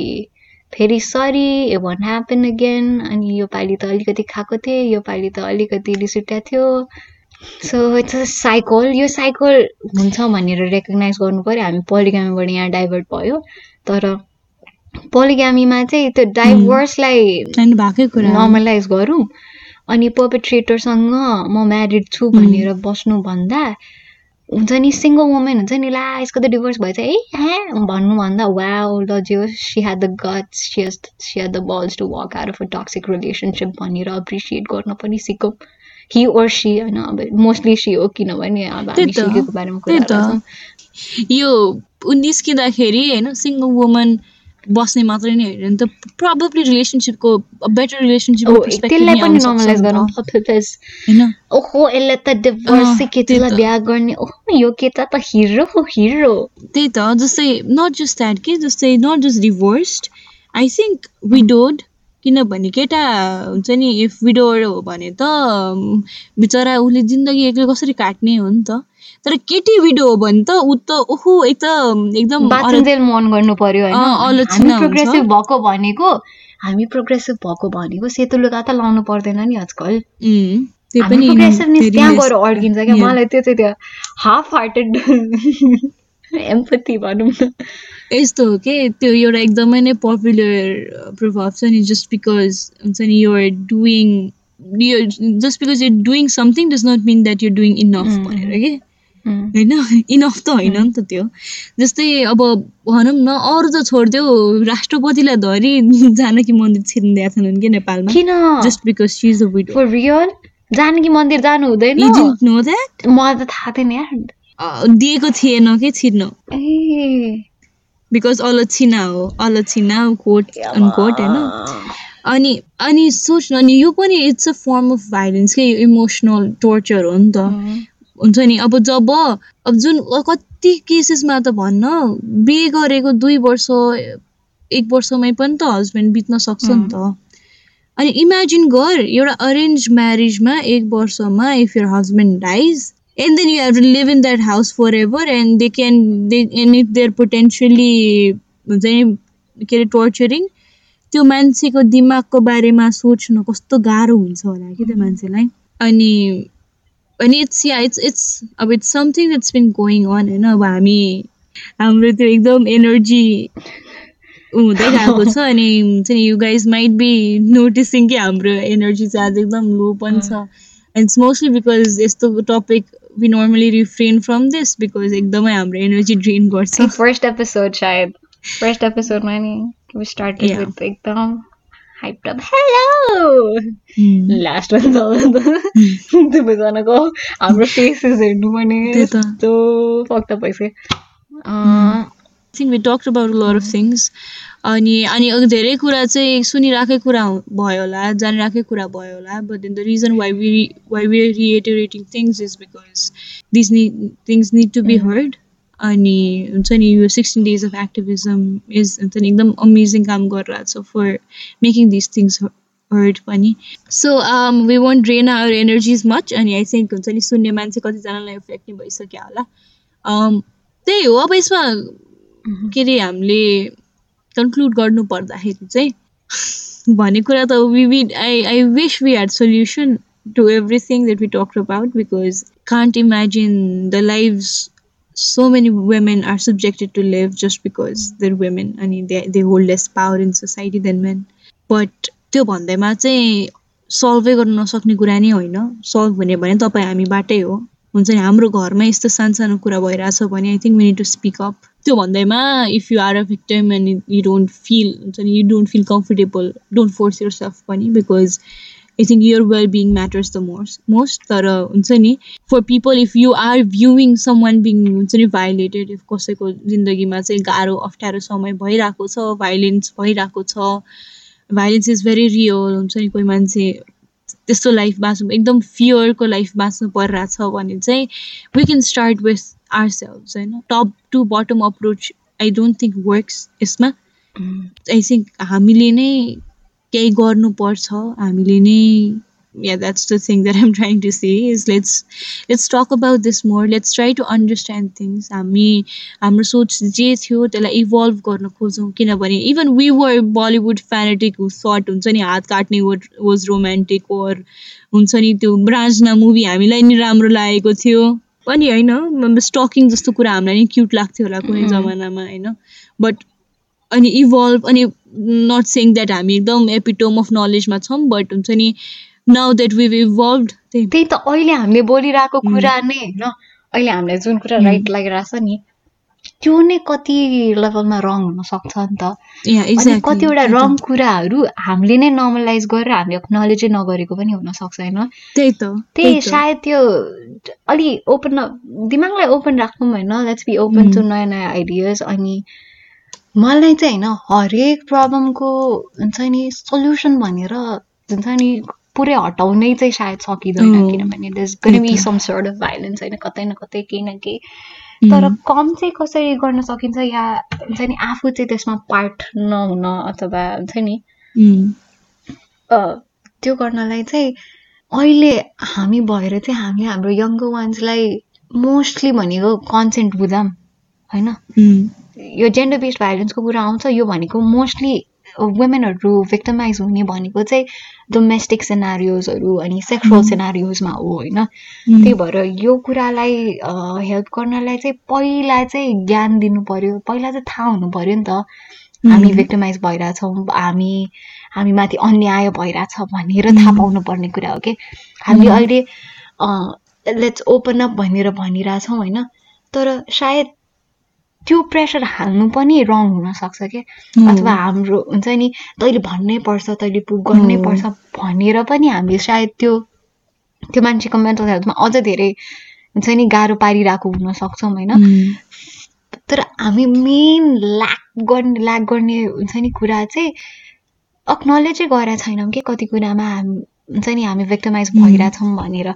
फेरि sorry a won't happen again अनि यो पालि त अलिकति खाएको थिएँ यो पालि त अलिकति रिस उठ्या थियो। सो इट्स अ साइकल यो साइकल हुन्छ भनेर रेकगनाइज गर्नु पऱ्यो. हामी पोलिगामीबाट यहाँ डाइभर्ट भयो. तर पोलिगामीमा चाहिँ त्यो डाइभर्सलाई भएकै कुरा नर्मलाइज गरौँ। अनि पर्पेट्रेटरसँग म म्यारिड छु भनेर बस्नुभन्दा हुन्छ नि सिङ्गल वुमेन हुन्छ नि ला यसको त डिभोर्स भएछ। है ह्या भन्नुभन्दा वा ल जे she the guts she had the balls to work out of a toxic relationship भनेर एप्रिसिएट गर्न पनि सिकौँ। हि ओर सी होइन अब मोस्टली सी हो किनभने अब हामी सिकेको बारेमा कुरा यो निस्किँदाखेरि होइन सिङ्गल वुमन बस्ने मात्रै नै होइन त प्रब्लली रिलेसनसिपको बेटर रिलेसनसिप त्यसलाई पनि नर्मलाइज गरौँ होइन ओहो यसले त डिभोर्स केटीलाई बिहा गर्ने ओहो यो केटा त हिरो हो हिरो त्यही त जस्तै नट जस्ट द्याट के जस्तै not just divorced I think widowed किनभने केटा हुन्छ नि इफ विडोड हो भने त बिचरा उसले जिन्दगी एक्लै कसरी काट्ने हो नि त? तर केटी भिडियो हो भने त ऊ त ओहो एक त एकदम मन गर्नु पर्यो प्रोग्रेसिभ भएको भनेको हामी प्रोग्रेसिभ भएको भनेको सेतो लुगा त लाउनु पर्दैन नि आजकल। त्यहाँ गएर अड्किन्छ क्या? मलाई त्यो चाहिँ त्यो हाफ हार्टेड एम्पथी भनौँ न यस्तो हो कि? त्यो एउटा एकदमै नै पपुलर प्रभाव छ नि जस्ट बिकज हुन्छ नि you're doing just because you're doing something does not mean that you're doing enough भनेर कि? होइन? [LAUGHS] इनफ त होइन नि त त्यो। जस्तै अब भनौँ न अरू त छोडिदेऊ राष्ट्रपतिलाई धरी [LAUGHS] जानकी मन्दिर छिर्नु दिएका छैनन् कि नेपालमा। किन? Just because she is a real Janaki मन्दिर जानु हुँदैन मलाई त थाहा थिएन यार। दिएको थिएन कि छिर्नु? बिकज अलछिना हो अलछिना कोट कोट होइन? अनि अनि सोच्नु अनि यो पनि it's a form of violence के इमोसनल टोर्चर हो नि त। हुन्छ नि अब जब अब जुन कति केसेसमा त भन्न बिहे गरेको दुई वर्ष एक वर्षमै पनि त हस्बेन्ड बित्न सक्छ नि त। अनि इमेजिन गर एउटा अरेन्ज म्यारिजमा एक वर्षमा if your husband dies and then you have to live in that house forever and they can they and if they're potentially के अरे टर्चरिङ त्यो मान्छेको दिमागको बारेमा सोच्नु कस्तो गाह्रो हुन्छ होला कि त्यो मान्छेलाई? अनि अनि इट्स या इट्स इट्स अब it's something that's been going on होइन अब हामी हाम्रो त्यो एकदम एनर्जी हुँदै गएको छ अनि हुन्छ नि you guys might be noticing कि हाम्रो एनर्जी चाहिँ आज एकदम लो पनि छ. एन्ड इट्स मोस्टली बिकज यस्तो topic We normally refrain from this because एकदमै हाम्रो एनर्जी ड्रेन गर्छ फर्स्ट एपिसोड शायद फर्स्ट एपिसोडमा नि we started Yeah. with एकदम hyped up hello Mm. Last भन्छ दुवैजनाको हाम्रो फेसेस हेर्नु पनि त्यही त। यस्तो फक्ट भइसक्यो अँ, I We talked about a lot of things. अनि अनि धेरै कुरा चाहिँ सुनिरहेकै कुरा भयो होला जानिरहेकै कुरा भयो होला but then the reason why we why we reiterating things is because this नि things need to be heard अनि हुन्छ नि यो sixteen days of activism is हुन्छ नि एकदम अमेजिङ काम गरिरहेको छ for making this things heard पनि. So we won't drain our energies much अनि आई थिङ्क हुन्छ नि सुन्ने मान्छे कतिजनालाई इफेक्ट नि भइसक्यो होला. Um, त्यही हो अब यसमा के अरे हामीले कन्क्लुड गर्नु पर्दाखेरि चाहिँ भन्ने कुरा त we I I wish we had solution to everything that we talk about because can't imagine the lives so many women are subjected to live just because they're women. अनि they hold less power in society than men. But त्यो भन्दैमा चाहिँ सल्भै गर्न नसक्ने कुरा नै होइन। Solve हुने भने तपाईँ हामीबाटै हो। हुन्छ नि हाम्रो घरमा यस्तो सानसानो कुरा भइरहेछ भने I think we need to speak up त्यो भन्दैमा if you are a victim and you don't feel हुन्छ नि you don't feel comfortable don't force yourself पनि because I think your well being matters the most most तर हुन्छ नि? For people if you are viewing someone being हुन्छ नि violated if कसैको जिन्दगीमा चाहिँ गाह्रो अप्ठ्यारो समय भइरहेको छ भाइलेन्स भइरहेको छ भाइलेन्स इज भेरी रियल हुन्छ नि कोही मान्छे त्यस्तो लाइफ बाँच्नु एकदम फियरको लाइफ बाँच्नु परिरहेछ भने चाहिँ we can start with ourselves होइन? Top to bottom approach I don't think works यसमा आई थिङ्क हामीले नै केही गर्नुपर्छ। हामीले नै yeah that's the thing that i'm trying to say is let's let's talk about this more. Let's try to understand things. हामी हाम्रो सोच जे थियो त्यसलाई इभल्भ गर्न खोजौँ किनभने even we were Bollywood fanatic sort हुन्छ नि हात काट्ने वाज रोमान्टिक ओर हुन्छ नि त्यो ब्रान्जना मुभी हामीलाई नि राम्रो लागेको थियो। पनि होइन स्टकिङ जस्तो कुरा हामीलाई नि क्युट लाग्थ्यो होला कुनै Mm. जमानामा होइन बट अनि इभल्भ अनि नट सेङ द्याट हामी एकदम एपिटोम अफ नलेजमा छौँ बट हुन्छ नि नाउ द्याट वी इभल्भ त्यही त अहिले हामीले बोलिरहेको Mm. कुरा नै होइन अहिले हामीलाई जुन कुरा Mm. राइट लागिरहेछ नि त्यो नै कति लेभलमा रङ हुन सक्छ नि त अनि कतिवटा रङ कुराहरू हामीले नै नर्मलाइज गरेर हामीले एक्नोलेजै नगरेको पनि हुन सक्छ होइन त्यही त त्यही सायद त्यो अलि ओपन दिमागलाई ओपन राख्नु होइन let's be open to Mm. नयाँ नयाँ आइडियाज अनि मलाई चाहिँ होइन हरेक प्रब्लमको हुन्छ नि सल्युसन भनेर हुन्छ नि पुरै हटाउनै चाहिँ सायद सकिँदैन Oh. किनभने दस be. Some sort of violence होइन कतै न कतै केही न केही Mm. तर कम चाहिँ कसरी गर्न सकिन्छ या हुन्छ नि आफू चाहिँ त्यसमा पार्ट नहुन अथवा हुन्छ नि. अ, त्यो गर्नलाई चाहिँ अहिले हामी भएर चाहिँ हामी हाम्रो यङ्गर वान्सलाई मोस्टली भनेको कन्सेन्ट बुझाऊँ होइन. यो जेन्डर बेस्ड भाइलेन्सको कुरा आउँछ यो भनेको मोस्टली वुमेनहरू भिक्टमाइज हुने भनेको चाहिँ डोमेस्टिक सेनारियोजहरू अनि सेक्सुअल. सेनारियोजमा हो होइन Mm. त्यही भएर यो कुरालाई हेल्प गर्नलाई चाहिँ पहिला चाहिँ ज्ञान दिनु पर्यो पहिला चाहिँ थाहा हुनु पर्यो नि त हामी Mm. भिक्टिमाइज भइरहेछौँ हामी हामी माथि अन्याय भइरहेछ भनेर थाहा Mm. पाउनु पर्ने कुरा हो कि हामीले Mm. अहिले लेट्स ओपन अप भनेर भनिरहेछौँ होइन तर सायद त्यो प्रेसर हाल्नु पनि रङ हुनसक्छ कि हो। अथवा हाम्रो हुन्छ नि तैँले भन्नै पर्छ तैँले प्रुभ गर्नै। पर्छ भनेर पनि हामीले सायद त्यो त्यो मान्छेको मेन्टल हेल्थमा अझ धेरै हुन्छ नि गाह्रो पारिरहेको हुन सक्छौँ होइन. तर हामी मेन ल्याक गर्ने ल्याक गर्ने हुन्छ नि कुरा चाहिँ अक्नोलेजै गरेका छैनौँ कि कति कुरामा हामी हुन्छ नि हामी भिक्टमाइज. भइरहेछौँ भनेर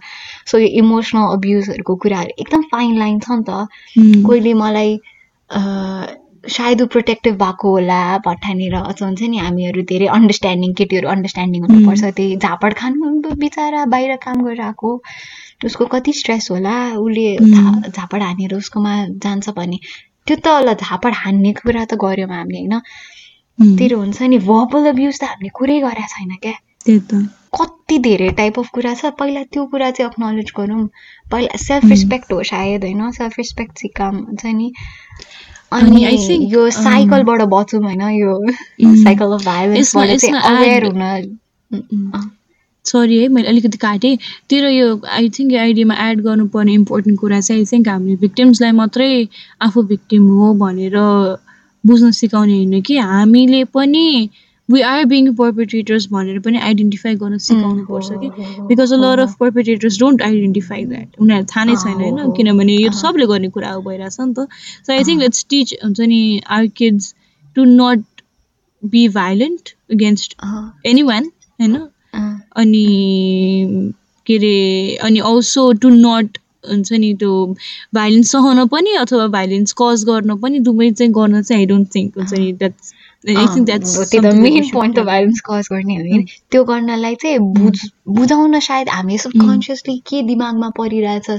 सो यो इमोसनल अब्युजहरूको कुराहरू एकदम फाइन लाइन छ नि त. कोहीले मलाई सायद ऊ प्रोटेक्टिभ भएको होला भट्ठानेर अथवा हुन्छ नि हामीहरू धेरै अन्डरस्ट्यान्डिङ केटीहरू अन्डरस्ट्यान्डिङ हुनुपर्छ। त्यही झापड खानु बिचरा बाहिर काम गरेर आएको उसको कति स्ट्रेस होला उसले झापड हानेर उसकोमा जान्छ भने त्यो त ल झापड हान्ने कुरा त गऱ्यौँ हामीले होइन? तेरो हुन्छ नि भर्बल अब्युज त हामीले कुरै गरेका छैन क्या? कति धेरै टाइप अफ कुरा छ। पहिला त्यो कुरा चाहिँ अक्नोलेज गरौँ। पहिला सेल्फ रिस्पेक्ट हो सायद होइन? सेल्फ रिस्पेक्ट सिकाम हुन्छ नि। अनि यो um, साइकलबाट बचौँ होइन यो साइकल अफ सरी है मैले अलिकति काटेँ। तेरो यो आई थिङ्क यो आइडियामा एड गर्नुपर्ने इम्पोर्टेन्ट कुरा चाहिँ आई थिङ्क हामीले भिक्टिम्सलाई मात्रै आफू भिक्टिम हो भनेर बुझ्न सिकाउने होइन कि हामीले पनि वी आर बिङ पर्पेट्रेटर्स भनेर पनि आइडेन्टिफाई गर्न सिकाउनु पर्छ कि? Because a lot of perpetrators don't identify that उनीहरू थाहा नै छैन होइन? किनभने यो सबले गर्ने कुरा हो भइरहेछ नि त। So I think let's teach हुन्छ नि our kids to not be violent against anyone होइन? अनि के अरे अनि अल्सो टु नट हुन्छ नि त्यो भाइलेन्स सहन पनि अथवा भाइलेन्स कज गर्न पनि दुवै चाहिँ गर्न चाहिँ आई डोन्ट थिङ्क हुन्छ नि द्याट्स त्यो त मेन पोइन्ट भाइलेन्स कज गर्ने हो त्यो गर्नलाई चाहिँ बुझ बुझाउन सायद हामी सबकन्सियसली के दिमागमा परिरहेछ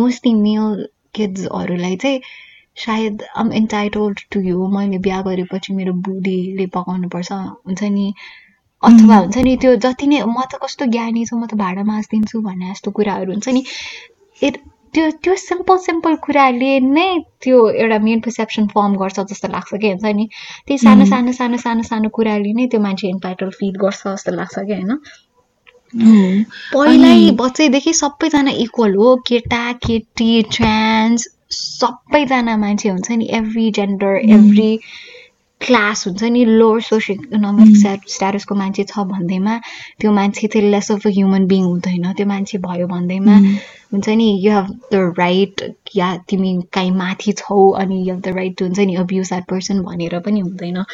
मोस्टली मेल किड्सहरूलाई चाहिँ सायद आम इन्टाइटल्ड टु यो मैले बिहा गरेपछि मेरो बुढीले पकाउनुपर्छ हुन्छ नि। अथवा हुन्छ नि त्यो जति नै म त कस्तो ज्ञानी छु म त भाँडा माझिदिन्छु भन्ने जस्तो कुराहरू हुन्छ नि। इट त्यो त्यो सिम्पल सिम्पल कुराले नै त्यो एउटा मेन पर्सेप्सन फर्म गर्छ जस्तो लाग्छ कि हुन्छ नि? त्यही सानो सानो सानो सानो सानो कुराले नै त्यो मान्छे इन्टाइटल फिल गर्छ जस्तो लाग्छ कि होइन? पहिल्यै बच्चैदेखि सबैजना इक्वल हो केटा केटी ट्रान्स सबैजना मान्छे हुन्छ नि? एभ्री जेन्डर एभ्री क्लास हुन्छ नि? लोवर सोसियो इकोनोमिक स्ट्याटसको मान्छे छ भन्दैमा त्यो मान्छे चाहिँ less of a human being हुँदैन त्यो मान्छे भयो भन्दैमा हुन्छ नि यु हेभ द राइट या तिमी काहीँ माथि छौ अनि यु हेभ द राइट हुन्छ नि अब्युज द्याट पर्सन भनेर पनि हुँदैन।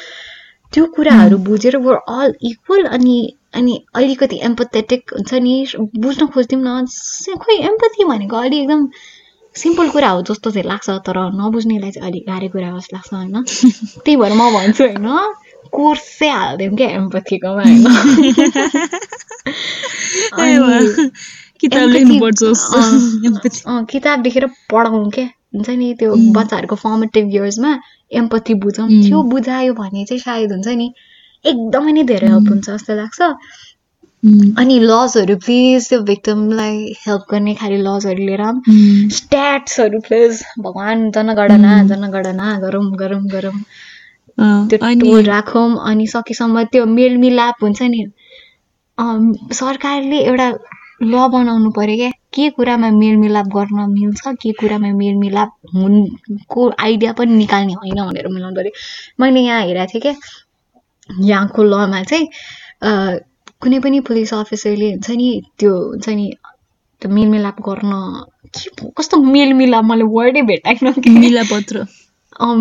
त्यो कुराहरू बुझेर वर अल इक्वल अनि अनि अलिकति एम्पथेटिक हुन्छ नि बुझ्न खोज्थ्यौँ न खोइ एम्पथी भनेको अलि एकदम सिम्पल कुरा हो जस्तो चाहिँ लाग्छ तर नबुझ्नेलाई चाहिँ अलिक गाह्रो कुरा जस्तो लाग्छ होइन। [LAUGHS] त्यही भएर म भन्छु होइन कोर्सै हालिदिउँ क्या एम्पथीकोमा [LAUGHS] होइन किताब लेख्नुपर्छ किताब देखेर पढाउँ क्या? हुन्छ नि त्यो बच्चाहरूको फर्मेटिभ इयर्समा एम्पथी बुझौँ. त्यो बुझायो भने चाहिँ सायद हुन्छ नि एकदमै नै धेरै हेल्प हुन्छ जस्तो लाग्छ। अनि लजहरू प्लिज त्यो भिक्टमलाई हेल्प गर्ने खालि लजहरू लिएर स्ट्याट्सहरू प्लिज भगवान् जनगणना. जनगणना गरौँ गरौँ गरौँ। त्यो राखौँ अनि सकेसम्म त्यो मेलमिलाप हुन्छ नि। सरकारले एउटा ल बनाउनु पर्यो क्या? के कुरामा मेलमिलाप गर्न मिल्छ? के कुरामा मेलमिलाप हुनको आइडिया पनि निकाल्ने होइन भनेर मिलाउनु पर्यो मैले यहाँ हेरेको थिएँ क्या यहाँको लमा चाहिँ कुनै पनि पुलिस अफिसरले हुन्छ नि त्यो हुन्छ नि त्यो मेलमिलाप गर्न के कस्तो मेलमिलाप मैले वर्डै भेटाइन कि? मिलापत्र।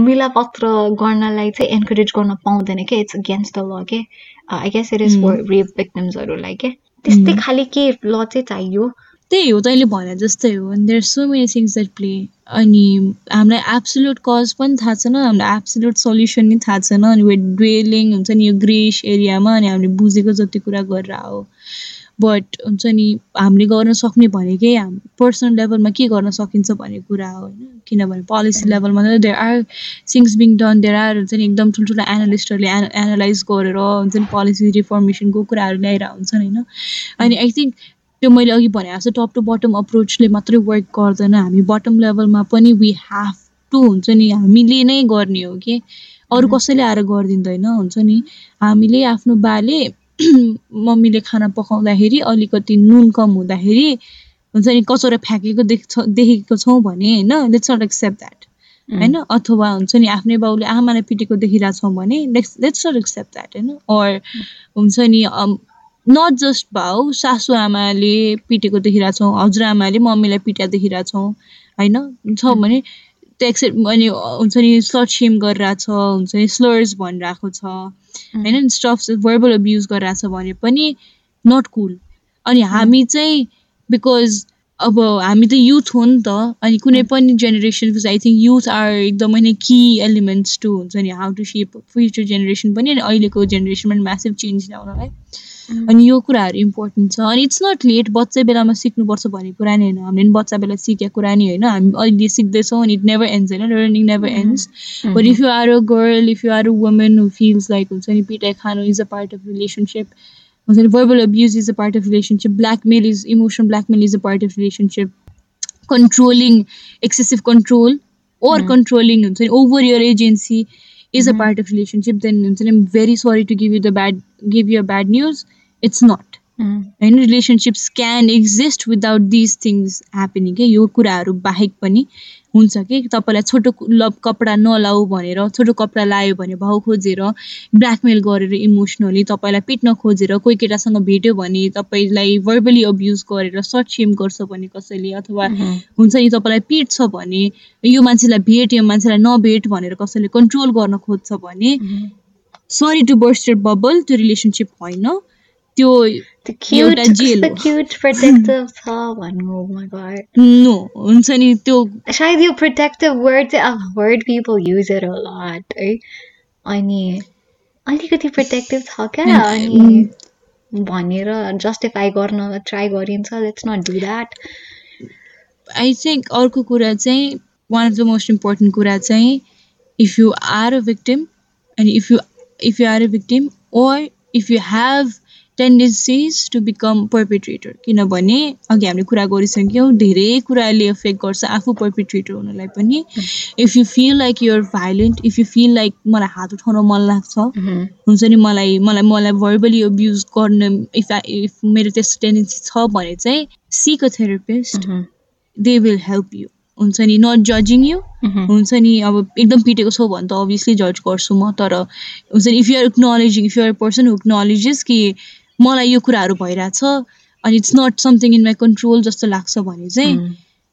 मिलापत्र गर्नलाई चाहिँ एन्करेज गर्न पाउँदैन क्या इट्स अगेन्स्ट द ल के I guess it is for rape भिक्टिम्सहरूलाई के त्यस्तै खालि के ल चाहिँ चाहियो। त्यही हो तैँले भने जस्तै हो। There so many things that play अनि हामीलाई एब्सोल्युट कज पनि थाहा छैन हामीलाई एब्सोल्युट सल्युसन नि थाहा छैन। अनि वेट ड्वेलिङ हुन्छ नि यो ग्रेस एरियामा अनि हामीले बुझेको जति कुरा गरेर हो बट हुन्छ नि हामीले गर्न सक्ने भनेकै हाम पर्सनल लेभलमा के गर्न सकिन्छ भन्ने कुरा हो होइन? किनभने पोलिसी लेभलमा त there are things being done there are हुन्छ नि एकदम ठुल्ठुलो एनालिस्टहरूले एना एनालाइज गरेर हुन्छ नि पोलिसी रिफर्मेसनको कुराहरू ल्याएर हुन्छन् होइन? अनि आई थिङ्क त्यो मैले अघि भने जस्तो टप टु बटम अप्रोचले मात्रै वर्क गर्दैन। हामी बटम लेभलमा पनि वी ह्याभ टु हुन्छ नि हामीले नै गर्ने हो कि अरू कसैले आएर गरिदिँदैन हुन्छ नि? हामीले आफ्नो बाले [CLEARS THROAT] मम्मीले खाना पकाउँदाखेरि अलिकति नुन कम हुँदाखेरि हुन्छ नि कचौरा फ्याँकेको देख्छ देखेको छौँ भने होइन लेट्स नट एक्सेप्ट द्याट होइन? अथवा हुन्छ नि आफ्नै बाउले आमालाई पिटेको देखिरहेछौँ भने let's let's not accept that होइन? अर हुन्छ नि नट जस्ट भाउ सासु आमाले पिटेको देखिरहेछौँ हजुरआमाले मम्मीलाई पिटा देखिरहेछौँ होइन? छ भने त्यो एक्सेप्ट अनि हुन्छ नि सर्ट सेम गरिरहेछ हुन्छ नि स्लर्स भनिरहेको छ होइन स्टफ भर्बल अब्युज गरिरहेछ भने पनि नट कुल अनि हामी चाहिँ बिकज अब हामी त युथ हो नि त अनि कुनै पनि जेनेरेसनको आई थिङ्क युथ आर एकदमै नै कि एलिमेन्ट्स टु हुन्छ नि how to shape future generation पनि अनि अहिलेको जेनेरेसनमा म्यासिभ चेन्ज ल्याउनलाई। अनि यो कुराहरू इम्पोर्टेन्ट छ अनि इट्स नट लेट बच्चा बेलामा सिक्नुपर्छ भन्ने कुरा नि होइन हामीले पनि बच्चा बेला सिकेको कुरा नि होइन हामी अहिले सिक्दैछौँ अनि इट नेभर एन्ड्स होइन learning never ends but if you are a girl if you are a women who feels like हुन्छ नि पिटाइ खानु is a part of relationship हुन्छ नि verbal abuse is a part of relationship blackmail is emotional blackmail is a part of relationship controlling excessive control or controlling हुन्छ नि over your agency is a part of relationship then हुन्छ नि I'm very sorry to give you the bad give you a bad it's not. होइन relationships can exist without these things happening के यो कुराहरू बाहेक पनि हुन्छ कि तपाईँलाई छोटो ल कपडा नलाऊ भनेर छोटो कपडा लायो भने भाउ खोजेर ब्ल्याकमेल गरेर इमोसनली तपाईँलाई पिट्न खोजेर कोही केटासँग भेट्यो भने तपाईँलाई भर्बली अब्युज गरेर सर्ट सेम गर्छ भने कसैले अथवा हुन्छ नि तपाईँलाई पिट्छ भने यो मान्छेलाई भेट यो मान्छेलाई नभेट भनेर कसैले कन्ट्रोल गर्न खोज्छ भने सरी टु बर्स्ट बबल त्यो रिलेसनसिप होइन। त्यो एउटा जेल क्युट प्रोटेक्टिभ छ भन्नु. नो हुन्छ नि त्यो सायद यो प्रोटेक्टिभ वर्ड चाहिँ अब word people use it lot है। अनि अलिकति प्रोटेक्टिभ छ क्या अनि भनेर जस्टिफाई गर्न ट्राई गरिन्छ let's not do that I think अर्को कुरा चाहिँ one of the most important कुरा चाहिँ if you are a victim अनि if you if you are a victim or if you have tendencies to become perpetrator किनभने अघि हामीले कुरा गरिसक्यौँ धेरै कुराले एफेक्ट गर्छ आफू पर्पिट्रेटर हुनलाई पनि. If you feel like you're violent if you feel like मलाई हात उठाउन मन लाग्छ हुन्छ नि मलाई मलाई मलाई भर्बली अब्युज गर्न इफ इफ मेरो त्यस्तो टेन्डेन्सी छ भने चाहिँ seek a therapist they will help you हुन्छ नि नट जजिङ यु हुन्छ नि अब एकदम पिटेको छौ भने त अभियसली जज गर्छु म तर हुन्छ नि if you're acknowledging if you're person who acknowledges कि मलाई यो कुराहरू भइरहेछ अनि it's not something in my control जस्तो लाग्छ भने चाहिँ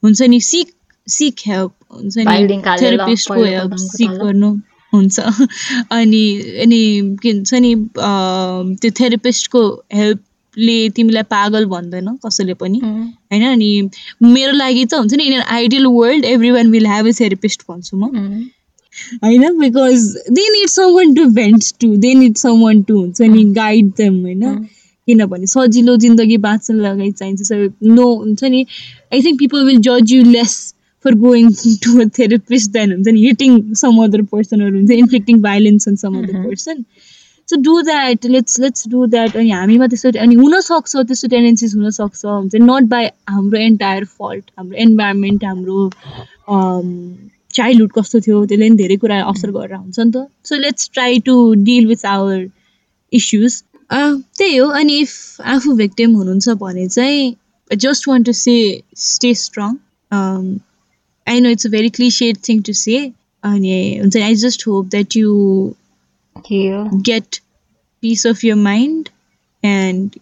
हुन्छ नि सिक सिक हेल्प हुन्छ नि थेरापिस्टको हेल्प सिक। गर्नु हुन्छ। अनि अनि के भन्छ नि त्यो थेरापिस्टको हेल्पले तिमीलाई पागल भन्दैन कसैले पनि। होइन अनि मेरो लागि त हुन्छ नि in ideal world everyone will have a therapist भन्छु म। होइन because they need someone to vent to they need someone to हुन्छ नि गाइड देम होइन किनभने सजिलो जिन्दगी बाँच्न लगाइ चाहिन्छ सो नो हुन्छ नि आई थिङ्क पिपल विल जज you less for going to a therapist then हुन्छ नि हिटिङ सम अदर पर्सनहरू हुन्छ inflicting violence on some other person so do that let's let's do that अनि हामीमा त्यस्तो अनि हुनसक्छ त्यस्तो टेन्डेन्सिज हुनसक्छ हुन्छ नट बाई हाम्रो एन्टायर फल्ट हाम्रो इन्भाइरोमेन्ट हाम्रो चाइल्डहुड कस्तो थियो त्यसले पनि धेरै कुरा असर गरेर हुन्छ नि त। So let's try to deal with our issues त्यही हो अनि इफ आफू भिक्टिम हुनुहुन्छ भने चाहिँ just want to say stay strong I know it's a very cliched thing to say अनि हुन्छ I just hope that you get peace of your mind and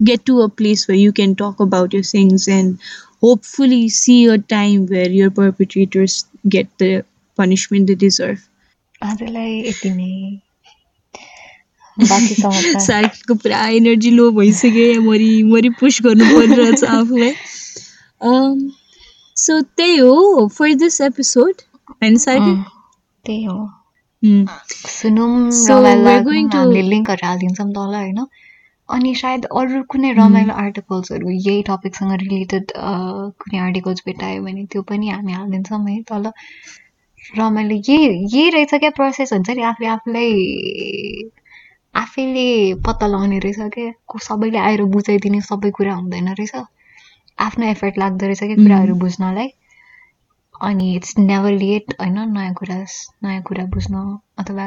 get to a place where you can talk about your things and hopefully see a time where your perpetrators get the punishment they deserve. आजलाई यति नै बाँकी समाचार सार्कीको पुरा energy low भइसक्यो मरि मरि पुस गर्नु परिरहेछ आफूलाई सो त्यही हो फर दिस एपिसोड होइन सार्की अँ, त्यही हो Hmm. सुनौँ So, रमाइलो we're लाग्यो। going to- हामीले लिङ्कहरू हालिदिन्छौँ तल होइन अनि सायद अरू कुनै रमाइलो आर्टिकल्सहरू यही टपिकसँग रिलेटेड कुनै आर्टिकल्स भेटायो भने त्यो पनि हामी हालिदिन्छौँ है। तल रमाइलो यही यही रहेछ क्या प्रोसेस हुन्छ नि आफूले आफूलाई आफैले पत्ता लगाउने रहेछ क्या। को सबैले आएर बुझाइदिने सबै कुरा हुँदैन रहेछ। आफ्नो एफर्ट लाग्दो रहेछ क्या कुराहरू बुझ्नलाई। अनि इट्स नेभर लेट होइन? नयाँ कुरा नयाँ कुरा बुझ्न अथवा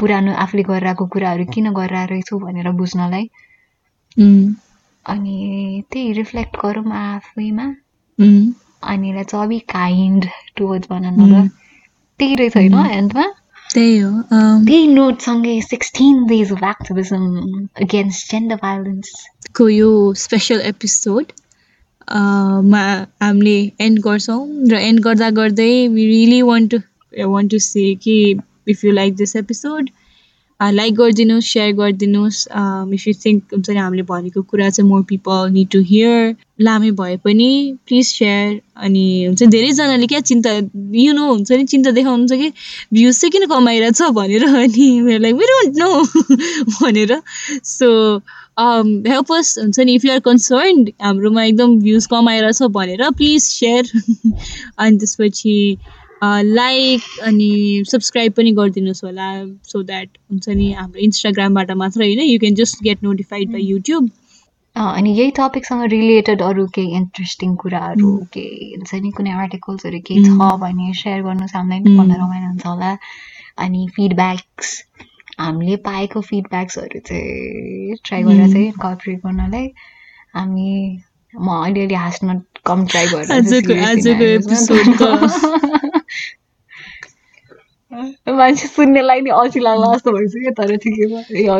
पुरानो आफूले गरिरहेको कुराहरू किन गरिरहेको रहेछु भनेर बुझ्नलाई. अनि त्यही रिफ्लेक्ट गरौँ आफैमा. अनि let's all be kind towards भन न त्यही रहेछ होइन एन्डमा? त्यही हो त्यही नोटसँगै sixteen days of activism against gender violence को यो स्पेसल एपिसोड मा हामीले एन्ड गर्छौँ र एन्ड गर्दा गर्दै we really want to want to say कि if you like this episode like गरिदिनुहोस् सेयर गरिदिनुहोस् इफ यु थिङ्क हुन्छ नि हामीले भनेको कुरा चाहिँ more people need to hear लामै भए पनि प्लिज सेयर अनि हुन्छ धेरैजनाले क्या चिन्ता यु नो हुन्छ नि चिन्ता देखाउनुहुन्छ कि भ्युज चाहिँ किन कमाइरहेछ भनेर अनि मेरो लाइक डोन्ट नो भनेर सो हेल्प हुन्छ नि इफ युआर कन्सर्न हाम्रोमा एकदम भ्युज कमाइरहेछ भनेर प्लिज सेयर अनि त्यसपछि लाइक अनि सब्सक्राइब पनि गरिदिनुहोस् होला सो द्याट हुन्छ नि हाम्रो इन्स्टाग्रामबाट मात्र होइन you can just get notified by YouTube अनि यही टपिकसँग रिलेटेड अरू केही इन्ट्रेस्टिङ कुराहरू केही हुन्छ नि कुनै आर्टिकल्सहरू केही छ भने सेयर गर्नुहोस् हामीलाई पनि पढ्न रमाइलो हुन्छ होला। अनि फिडब्याक्स हामीले पाएको फिडब्याक्सहरू चाहिँ ट्राई गरेर चाहिँ इन्कर्पोरेट गर्नलाई। हामी म अलिअलि हाँस्न कम ट्राई [LAUGHS] गरेर [LAUGHS] मान्छे सुन्नेलाई नि अल्छी लाग्ला जस्तो भइसक्यो तर ठिकै भयो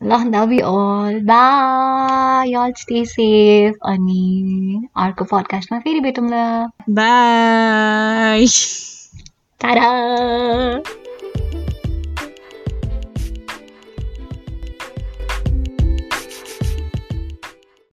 ल love you all bye all stay safe अनि अर्को पडकास्टमा फेरि भेटौँ ल बाई टाढा